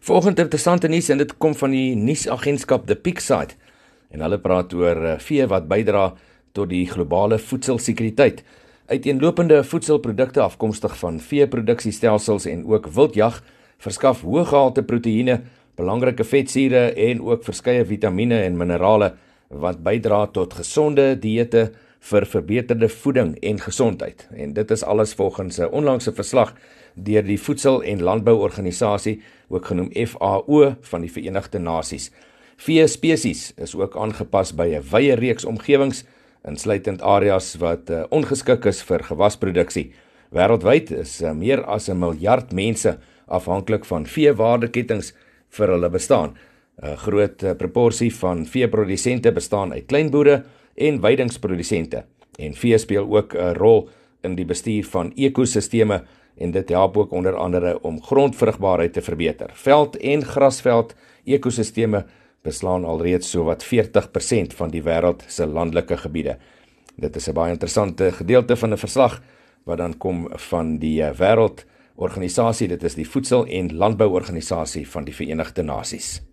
Volgende interessante nuus en dit kom van die nuusagentskap The Peak Site. En hulle praat oor eh, vee wat bydra tot die globale voedselsekuriteit. Uiteenlopende voedselprodukte afkomstig van veeproduksiestelsels en ook wildjag verskaf hoë gehalte proteïene, belangrike vetsure en ook verskeie vitamiene en minerale wat bydra tot gesonde dieete vir verbeterde voeding en gesondheid. En dit is alles volgens 'n onlangse verslag deur die Voedsel- en Landbouorganisasie, ook genoem FAO van die Verenigde Nasies. Vee spesies is ook aangepas by 'n wye reeks omgewings, insluitend areas wat uh, ongeskik is vir gewasproduksie. Wêreldwyd is uh, meer as 'n miljard mense afhanklik van veewaardeketings vir hulle bestaan. 'n Groot uh, proporsie van veeprodusente bestaan uit kleinboere en veidingsprodusente. En vee speel ook 'n rol in die bestuur van ekosisteme en dit help ook onder andere om grondvrugbaarheid te verbeter. Veld en grasveld ekosisteme beslaan alreeds sowat 40% van die wêreld se landelike gebiede. Dit is 'n baie interessante gedeelte van 'n verslag wat dan kom van die eh, wêreldorganisasie, dit is die Voedsel- en Landbouorganisasie van die Verenigde Nasies.